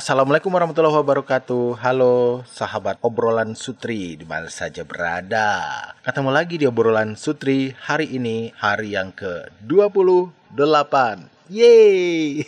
Assalamualaikum warahmatullahi wabarakatuh. Halo sahabat obrolan Sutri di mana saja berada. Ketemu lagi di obrolan Sutri hari ini hari yang ke-28. Yeay.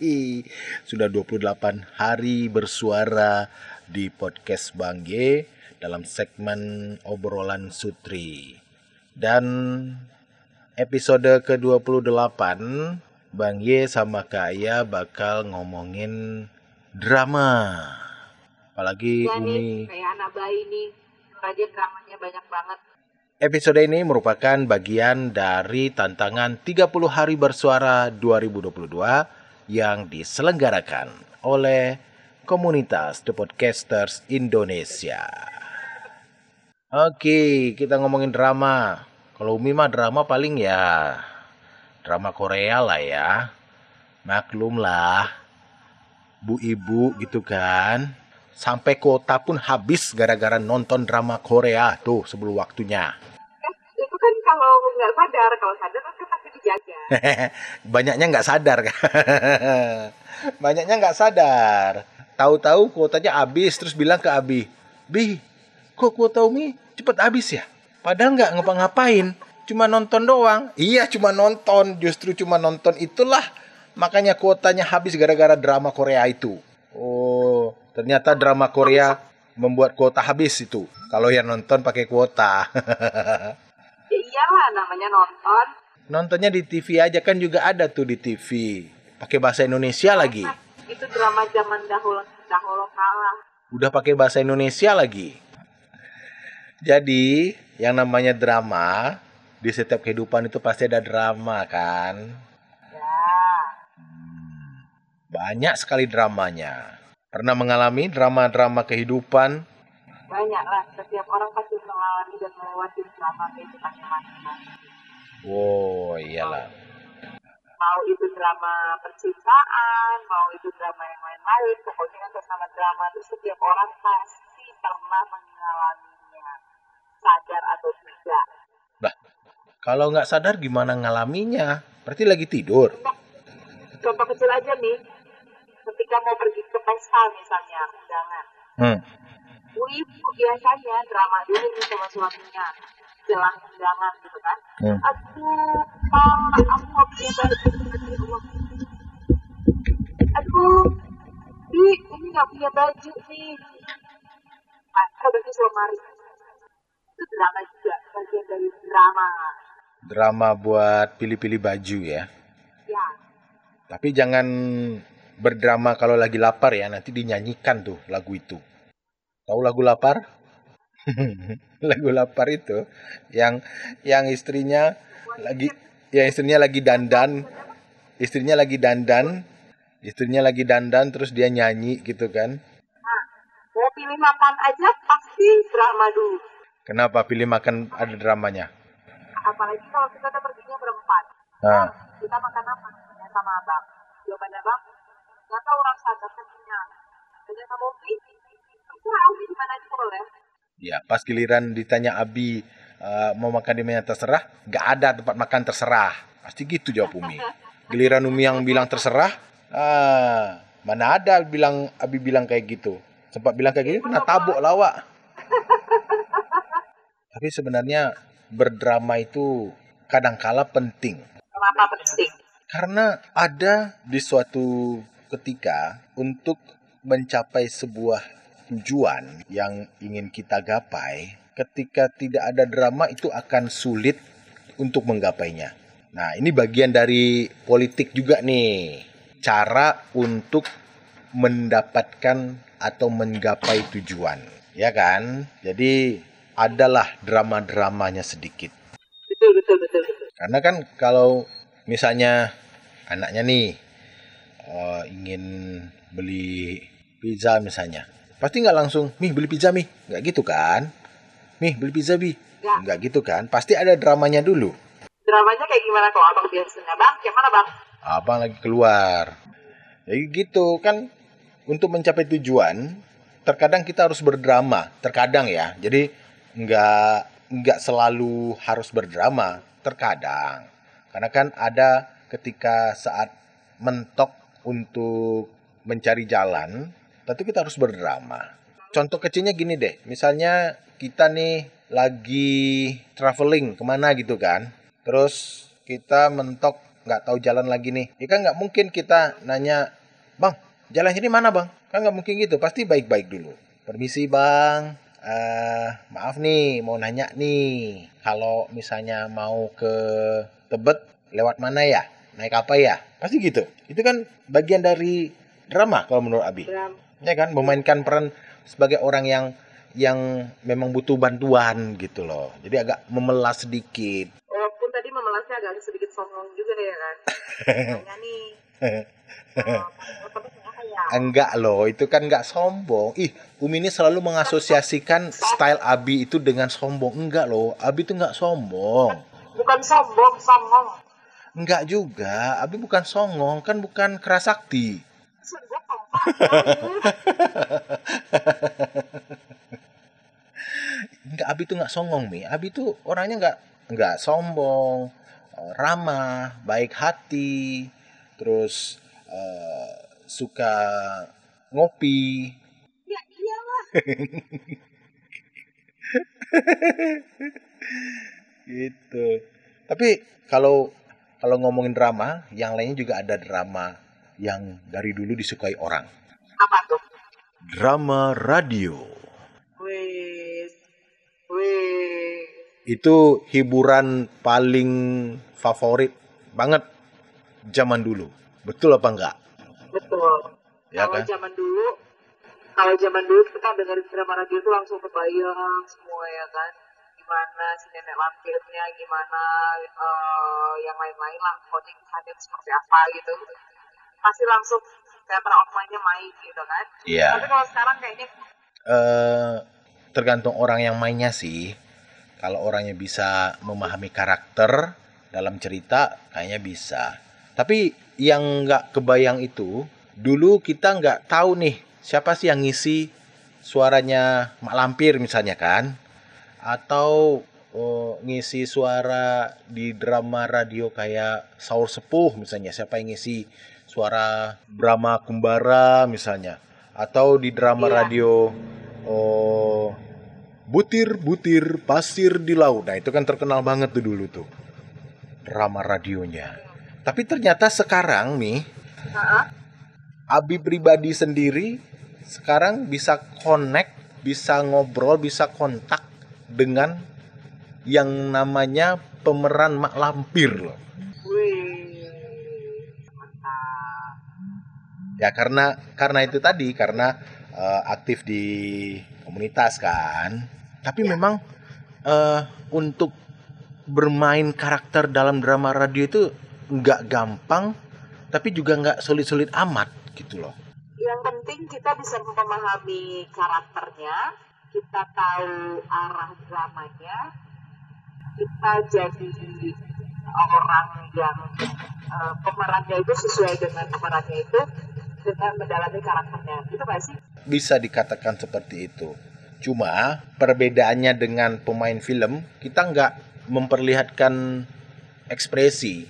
Sudah 28 hari bersuara di podcast Bang G dalam segmen obrolan Sutri. Dan episode ke-28 Bang Y sama Kaya bakal ngomongin drama. Apalagi ya Umi. nih kayak anak bayi nih rajin dramanya banyak banget Episode ini merupakan bagian dari tantangan 30 hari bersuara 2022 yang diselenggarakan oleh komunitas The Podcasters Indonesia. Oke, kita ngomongin drama. Kalau Umi mah drama paling ya drama Korea lah ya. Maklum lah. Bu ibu gitu kan. Sampai kuota pun habis gara-gara nonton drama Korea tuh sebelum waktunya. eh itu kan kalau nggak sadar kalau sadar kan pasti dijaga Banyaknya nggak sadar kan. Banyaknya nggak sadar. Tahu-tahu kuotanya habis terus bilang ke Abi, "Bi, kok kuota Umi cepet habis ya?" Padahal nggak ngapa-ngapain, cuma nonton doang. Iya, cuma nonton, justru cuma nonton itulah makanya kuotanya habis gara-gara drama Korea itu. Oh, ternyata drama Korea membuat kuota habis itu. Kalau yang nonton pakai kuota. ya iyalah namanya nonton Nontonnya di TV aja kan juga ada tuh di TV. Pakai bahasa Indonesia lagi. Nah, itu drama zaman dahulu dahulu kala Udah pakai bahasa Indonesia lagi. Jadi, yang namanya drama di setiap kehidupan itu pasti ada drama kan. Ya Banyak sekali dramanya. Pernah mengalami drama-drama kehidupan? banyak lah setiap orang pasti mengalami dan melewati drama kehidupannya masing-masing Wow, iyalah. mau itu drama percintaan mau itu drama yang lain-lain pokoknya kan sama drama itu setiap orang pasti pernah mengalaminya sadar atau tidak Lah, kalau nggak sadar gimana ngalaminya? Berarti lagi tidur. Nah, contoh kecil aja nih ketika mau pergi ke pesta misalnya undangan. Hmm. ibu biasanya drama dulu nih sama suaminya jelang undangan gitu kan. Hmm. aduh pak aku mau baju aduh di ini nggak punya baju nih. Aku baju lemari itu drama juga bagian dari drama. Drama buat pilih-pilih baju ya. ya. Tapi jangan berdrama kalau lagi lapar ya, nanti dinyanyikan tuh lagu itu. Tahu lagu lapar? lagu lapar itu yang yang istrinya lagi ya istrinya lagi dandan, istrinya lagi dandan, istrinya lagi dandan terus dia nyanyi gitu kan. nah mau pilih makan aja pasti drama dulu Kenapa pilih makan ada dramanya? apalagi kalau kita perginya berempat Nah, kita makan apa sama abang jawabannya abang nggak tahu rasa kenyang tanya sama Upi terserah Upi di mana aja boleh ya pas giliran ditanya Abi eh, mau makan di mana terserah, nggak ada tempat makan terserah. Pasti gitu jawab Umi. Giliran Umi yang bilang terserah, ah, mana ada bilang Abi bilang kayak gitu. Sempat bilang kayak gitu kena tabuk lawak. Tapi sebenarnya berdrama itu kadangkala penting. kenapa penting Karena ada di suatu ketika untuk mencapai sebuah tujuan yang ingin kita gapai, ketika tidak ada drama itu akan sulit untuk menggapainya. Nah, ini bagian dari politik juga nih. Cara untuk mendapatkan atau menggapai tujuan, ya kan? Jadi adalah drama-dramanya sedikit. betul betul betul betul Karena kan kalau misalnya anaknya nih eh, ingin beli pizza misalnya, pasti nggak langsung, mih beli pizza mih, nggak gitu kan? Mih beli pizza bi, Nggak. nggak gitu kan? Pasti ada dramanya dulu. dramanya kayak gimana kalau abang biasanya bang yang mana bang Abang lagi keluar, jadi gitu kan? Untuk mencapai tujuan, terkadang kita harus berdrama, terkadang ya. Jadi nggak nggak selalu harus berdrama, terkadang. Karena kan ada ketika saat mentok untuk mencari jalan, tentu kita harus berdrama. Contoh kecilnya gini deh, misalnya kita nih lagi traveling ke mana gitu kan, terus kita mentok nggak tahu jalan lagi nih, ya kan nggak mungkin kita nanya, bang, jalan ini mana bang? Kan nggak mungkin gitu, pasti baik-baik dulu. Permisi bang, uh, maaf nih mau nanya nih, kalau misalnya mau ke Tebet lewat mana ya? Naik apa ya? Pasti gitu. Itu kan bagian dari drama kalau menurut Abi. Drama. Ya kan, memainkan peran sebagai orang yang yang memang butuh bantuan gitu loh. Jadi agak memelas sedikit. Walaupun tadi memelasnya agak sedikit songong juga deh ya kan. Nanya nih. Oh, Enggak loh, itu kan enggak sombong. Ih, Umi ini selalu mengasosiasikan style Abi itu dengan sombong. Enggak loh, Abi itu enggak sombong. Bukan sombong, songong. Enggak juga, Abi bukan songong, kan bukan kerasakti. enggak Abi tuh enggak songong mi. Abi tuh orangnya enggak enggak sombong eh, ramah baik hati terus uh, suka ngopi. Ya iyalah. Gitu. Tapi kalau kalau ngomongin drama yang lainnya juga ada drama yang dari dulu disukai orang. Apa tuh? Drama radio. Wih wih itu hiburan paling favorit banget zaman dulu. Betul apa enggak? Betul. Ya kalau kan? zaman dulu kalau zaman dulu kita dengerin drama radio itu langsung kebayang semua ya kan gimana si nenek lampirnya gimana uh, yang lain-lain lah pokoknya kisahnya seperti apa gitu. Pasti langsung teater of mind-nya main gitu kan. Iya. tapi kalau sekarang kayaknya eh tergantung orang yang mainnya sih. Kalau orangnya bisa memahami karakter dalam cerita kayaknya bisa. Tapi yang nggak kebayang itu dulu kita nggak tahu nih siapa sih yang ngisi suaranya Mak Lampir misalnya kan atau oh, ngisi suara di drama radio kayak Saur Sepuh misalnya siapa yang ngisi suara Brahma Kumbara misalnya atau di drama Iya. radio oh butir-butir pasir di laut nah itu kan terkenal banget tuh dulu tuh drama radionya tapi ternyata sekarang nih. Abi pribadi sendiri sekarang bisa connect, bisa ngobrol, bisa kontak dengan yang namanya pemeran Mak Lampir loh. Ya karena karena itu tadi karena eh, aktif di komunitas kan. Tapi memang eh, untuk bermain karakter dalam drama radio itu nggak gampang, tapi juga nggak sulit-sulit amat gitu loh. Yang penting kita bisa memahami karakternya, kita tahu arah dramanya, kita jadi orang yang eh, pemerannya itu sesuai dengan pemerannya itu dengan mendalami karakternya. Itu nggak sih? bisa dikatakan seperti itu. Cuma perbedaannya dengan pemain film, kita nggak memperlihatkan ekspresi,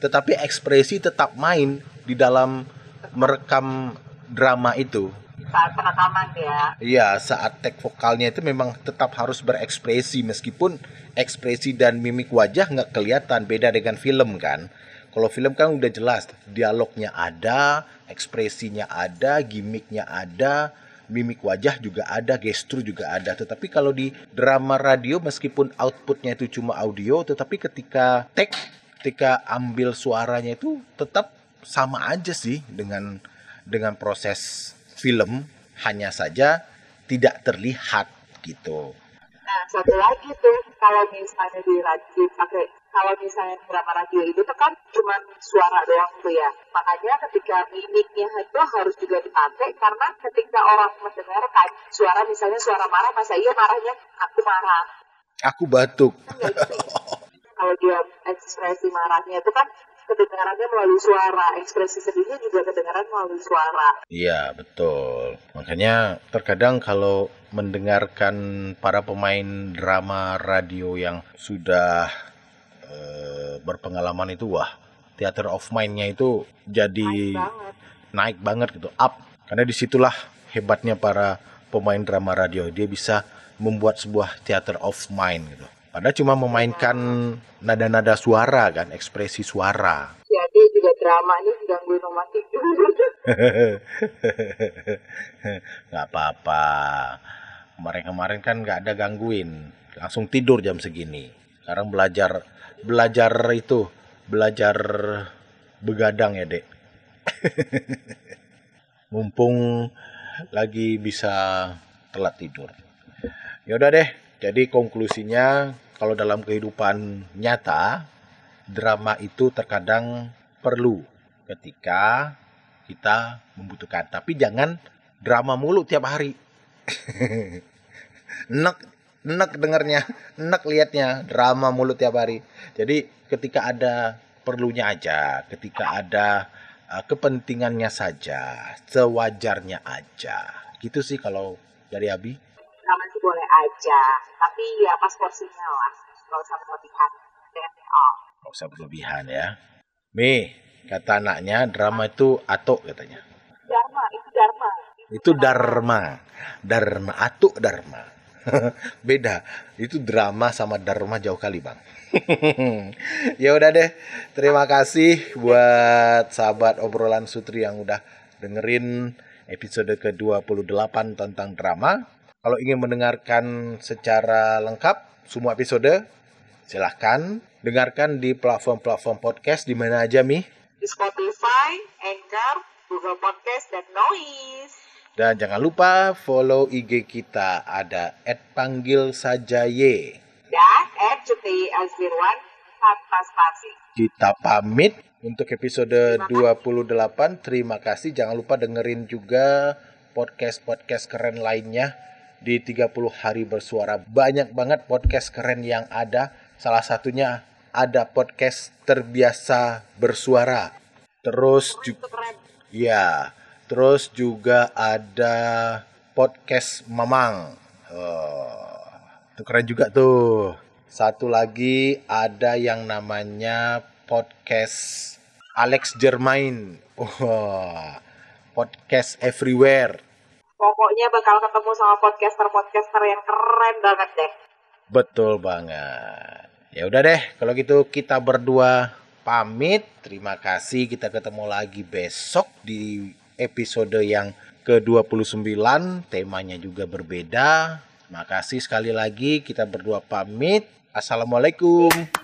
tetapi ekspresi tetap main di dalam merekam drama itu. Saat penekaman ya. Iya, saat take vokalnya itu memang tetap harus berekspresi meskipun ekspresi dan mimik wajah nggak kelihatan beda dengan film kan. Kalau film kan udah jelas dialognya ada, ekspresinya ada, gimmicknya ada, mimik wajah juga ada, gestur juga ada. Tetapi kalau di drama radio meskipun outputnya itu cuma audio, tetapi ketika take, ketika ambil suaranya itu tetap sama aja sih dengan dengan proses film, hanya saja tidak terlihat gitu. Nah, satu lagi tuh, kalau misalnya di radio pakai kalau misalnya drama radio itu tuh kan cuma suara doang tuh ya. Makanya ketika mimiknya itu harus juga dipakai karena ketika orang mendengarkan suara misalnya suara marah, masa iya marahnya aku marah. Aku batuk. Kan nggak gitu ya. Kalau dia ekspresi marahnya itu kan kedengarannya melalui suara, ekspresi sedihnya juga kedengaran melalui suara. Iya, betul. Makanya terkadang kalau mendengarkan para pemain drama radio yang sudah eh, berpengalaman itu wah, theater of mind-nya itu jadi Main banget. naik banget gitu, up. Karena di situlah hebatnya para pemain drama radio. Dia bisa membuat sebuah theater of mind gitu. Padahal cuma memainkan nada-nada suara kan, ekspresi suara. Jadi juga drama ini gangguin rumah tidur. nggak apa-apa. Kemarin-kemarin kan nggak ada gangguin, langsung tidur jam segini. Sekarang belajar belajar itu, belajar begadang ya dek. Mumpung lagi bisa telat tidur. Yaudah deh, jadi konklusinya kalau dalam kehidupan nyata, drama itu terkadang perlu ketika kita membutuhkan. Tapi jangan drama mulu tiap hari. nek nek dengarnya, nek liatnya drama mulu tiap hari. Jadi ketika ada perlunya aja, ketika ada uh, kepentingannya saja, sewajarnya aja. Gitu sih kalau dari Abi. Aja, tapi ya pas porsinya lah. Gak usah berlebihan. Oh. Gak usah berlebihan ya. Mi, kata anaknya drama itu atok katanya. Dharma, itu Dharma. Itu Dharma. Dharma, atuk Dharma. Beda. Itu drama sama Dharma jauh kali, Bang. ya udah deh. Terima kasih buat sahabat obrolan Sutri yang udah dengerin episode ke-28 tentang drama. Kalau ingin mendengarkan secara lengkap semua episode, silahkan dengarkan di platform-platform podcast di mana aja, Mi? Di Spotify, Anchor, Google Podcast, dan Noise. Dan jangan lupa follow IG kita ada @panggil saja Y. Dan Azirwan tanpa spasi. Kita pamit untuk episode 28. Terima kasih. Jangan lupa dengerin juga podcast-podcast keren lainnya di 30 hari bersuara. Banyak banget podcast keren yang ada. Salah satunya ada podcast terbiasa bersuara. Terus juga ya, terus juga ada podcast Mamang. Oh, itu keren juga tuh. Satu lagi ada yang namanya podcast Alex Jermain. Oh, podcast everywhere. Pokoknya bakal ketemu sama podcaster-podcaster yang keren banget deh. Betul banget. Ya udah deh, kalau gitu kita berdua pamit. Terima kasih. Kita ketemu lagi besok di episode yang ke-29. Temanya juga berbeda. Terima kasih sekali lagi. Kita berdua pamit. Assalamualaikum.